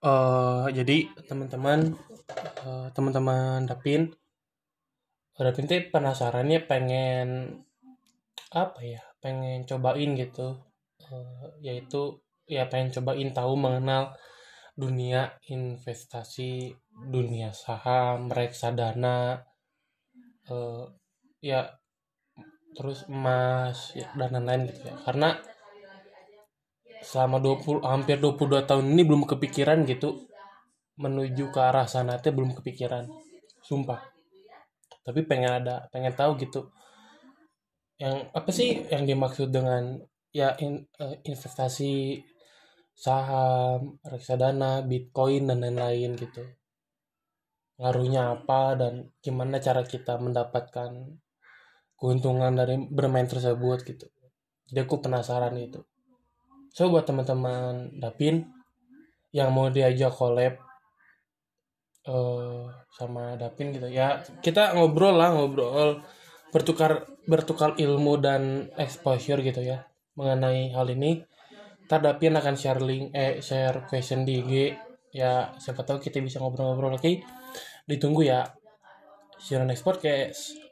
Eh, jadi teman-teman eh, teman-teman Dapin Dapin tuh penasarannya pengen apa ya? Pengen cobain gitu. Eh, yaitu ya pengen cobain tahu mengenal dunia investasi dunia saham reksadana. Eh, ya terus emas ya, dan lain-lain gitu ya. Karena selama 20 hampir 22 tahun ini belum kepikiran gitu. Menuju ke arah sana teh belum kepikiran. Sumpah. Tapi pengen ada pengen tahu gitu. Yang apa sih yang dimaksud dengan ya in- eh, investasi saham reksadana bitcoin dan lain-lain gitu. Ngaruhnya apa dan gimana cara kita mendapatkan keuntungan dari bermain tersebut gitu. Jadi aku penasaran gitu so buat teman-teman Dapin yang mau diajak collab eh sama Dapin gitu ya kita ngobrol lah ngobrol bertukar bertukar ilmu dan exposure gitu ya mengenai hal ini. Ntar Dapin akan share link eh share question di IG ya siapa tahu kita bisa ngobrol-ngobrol lagi ditunggu ya on next podcast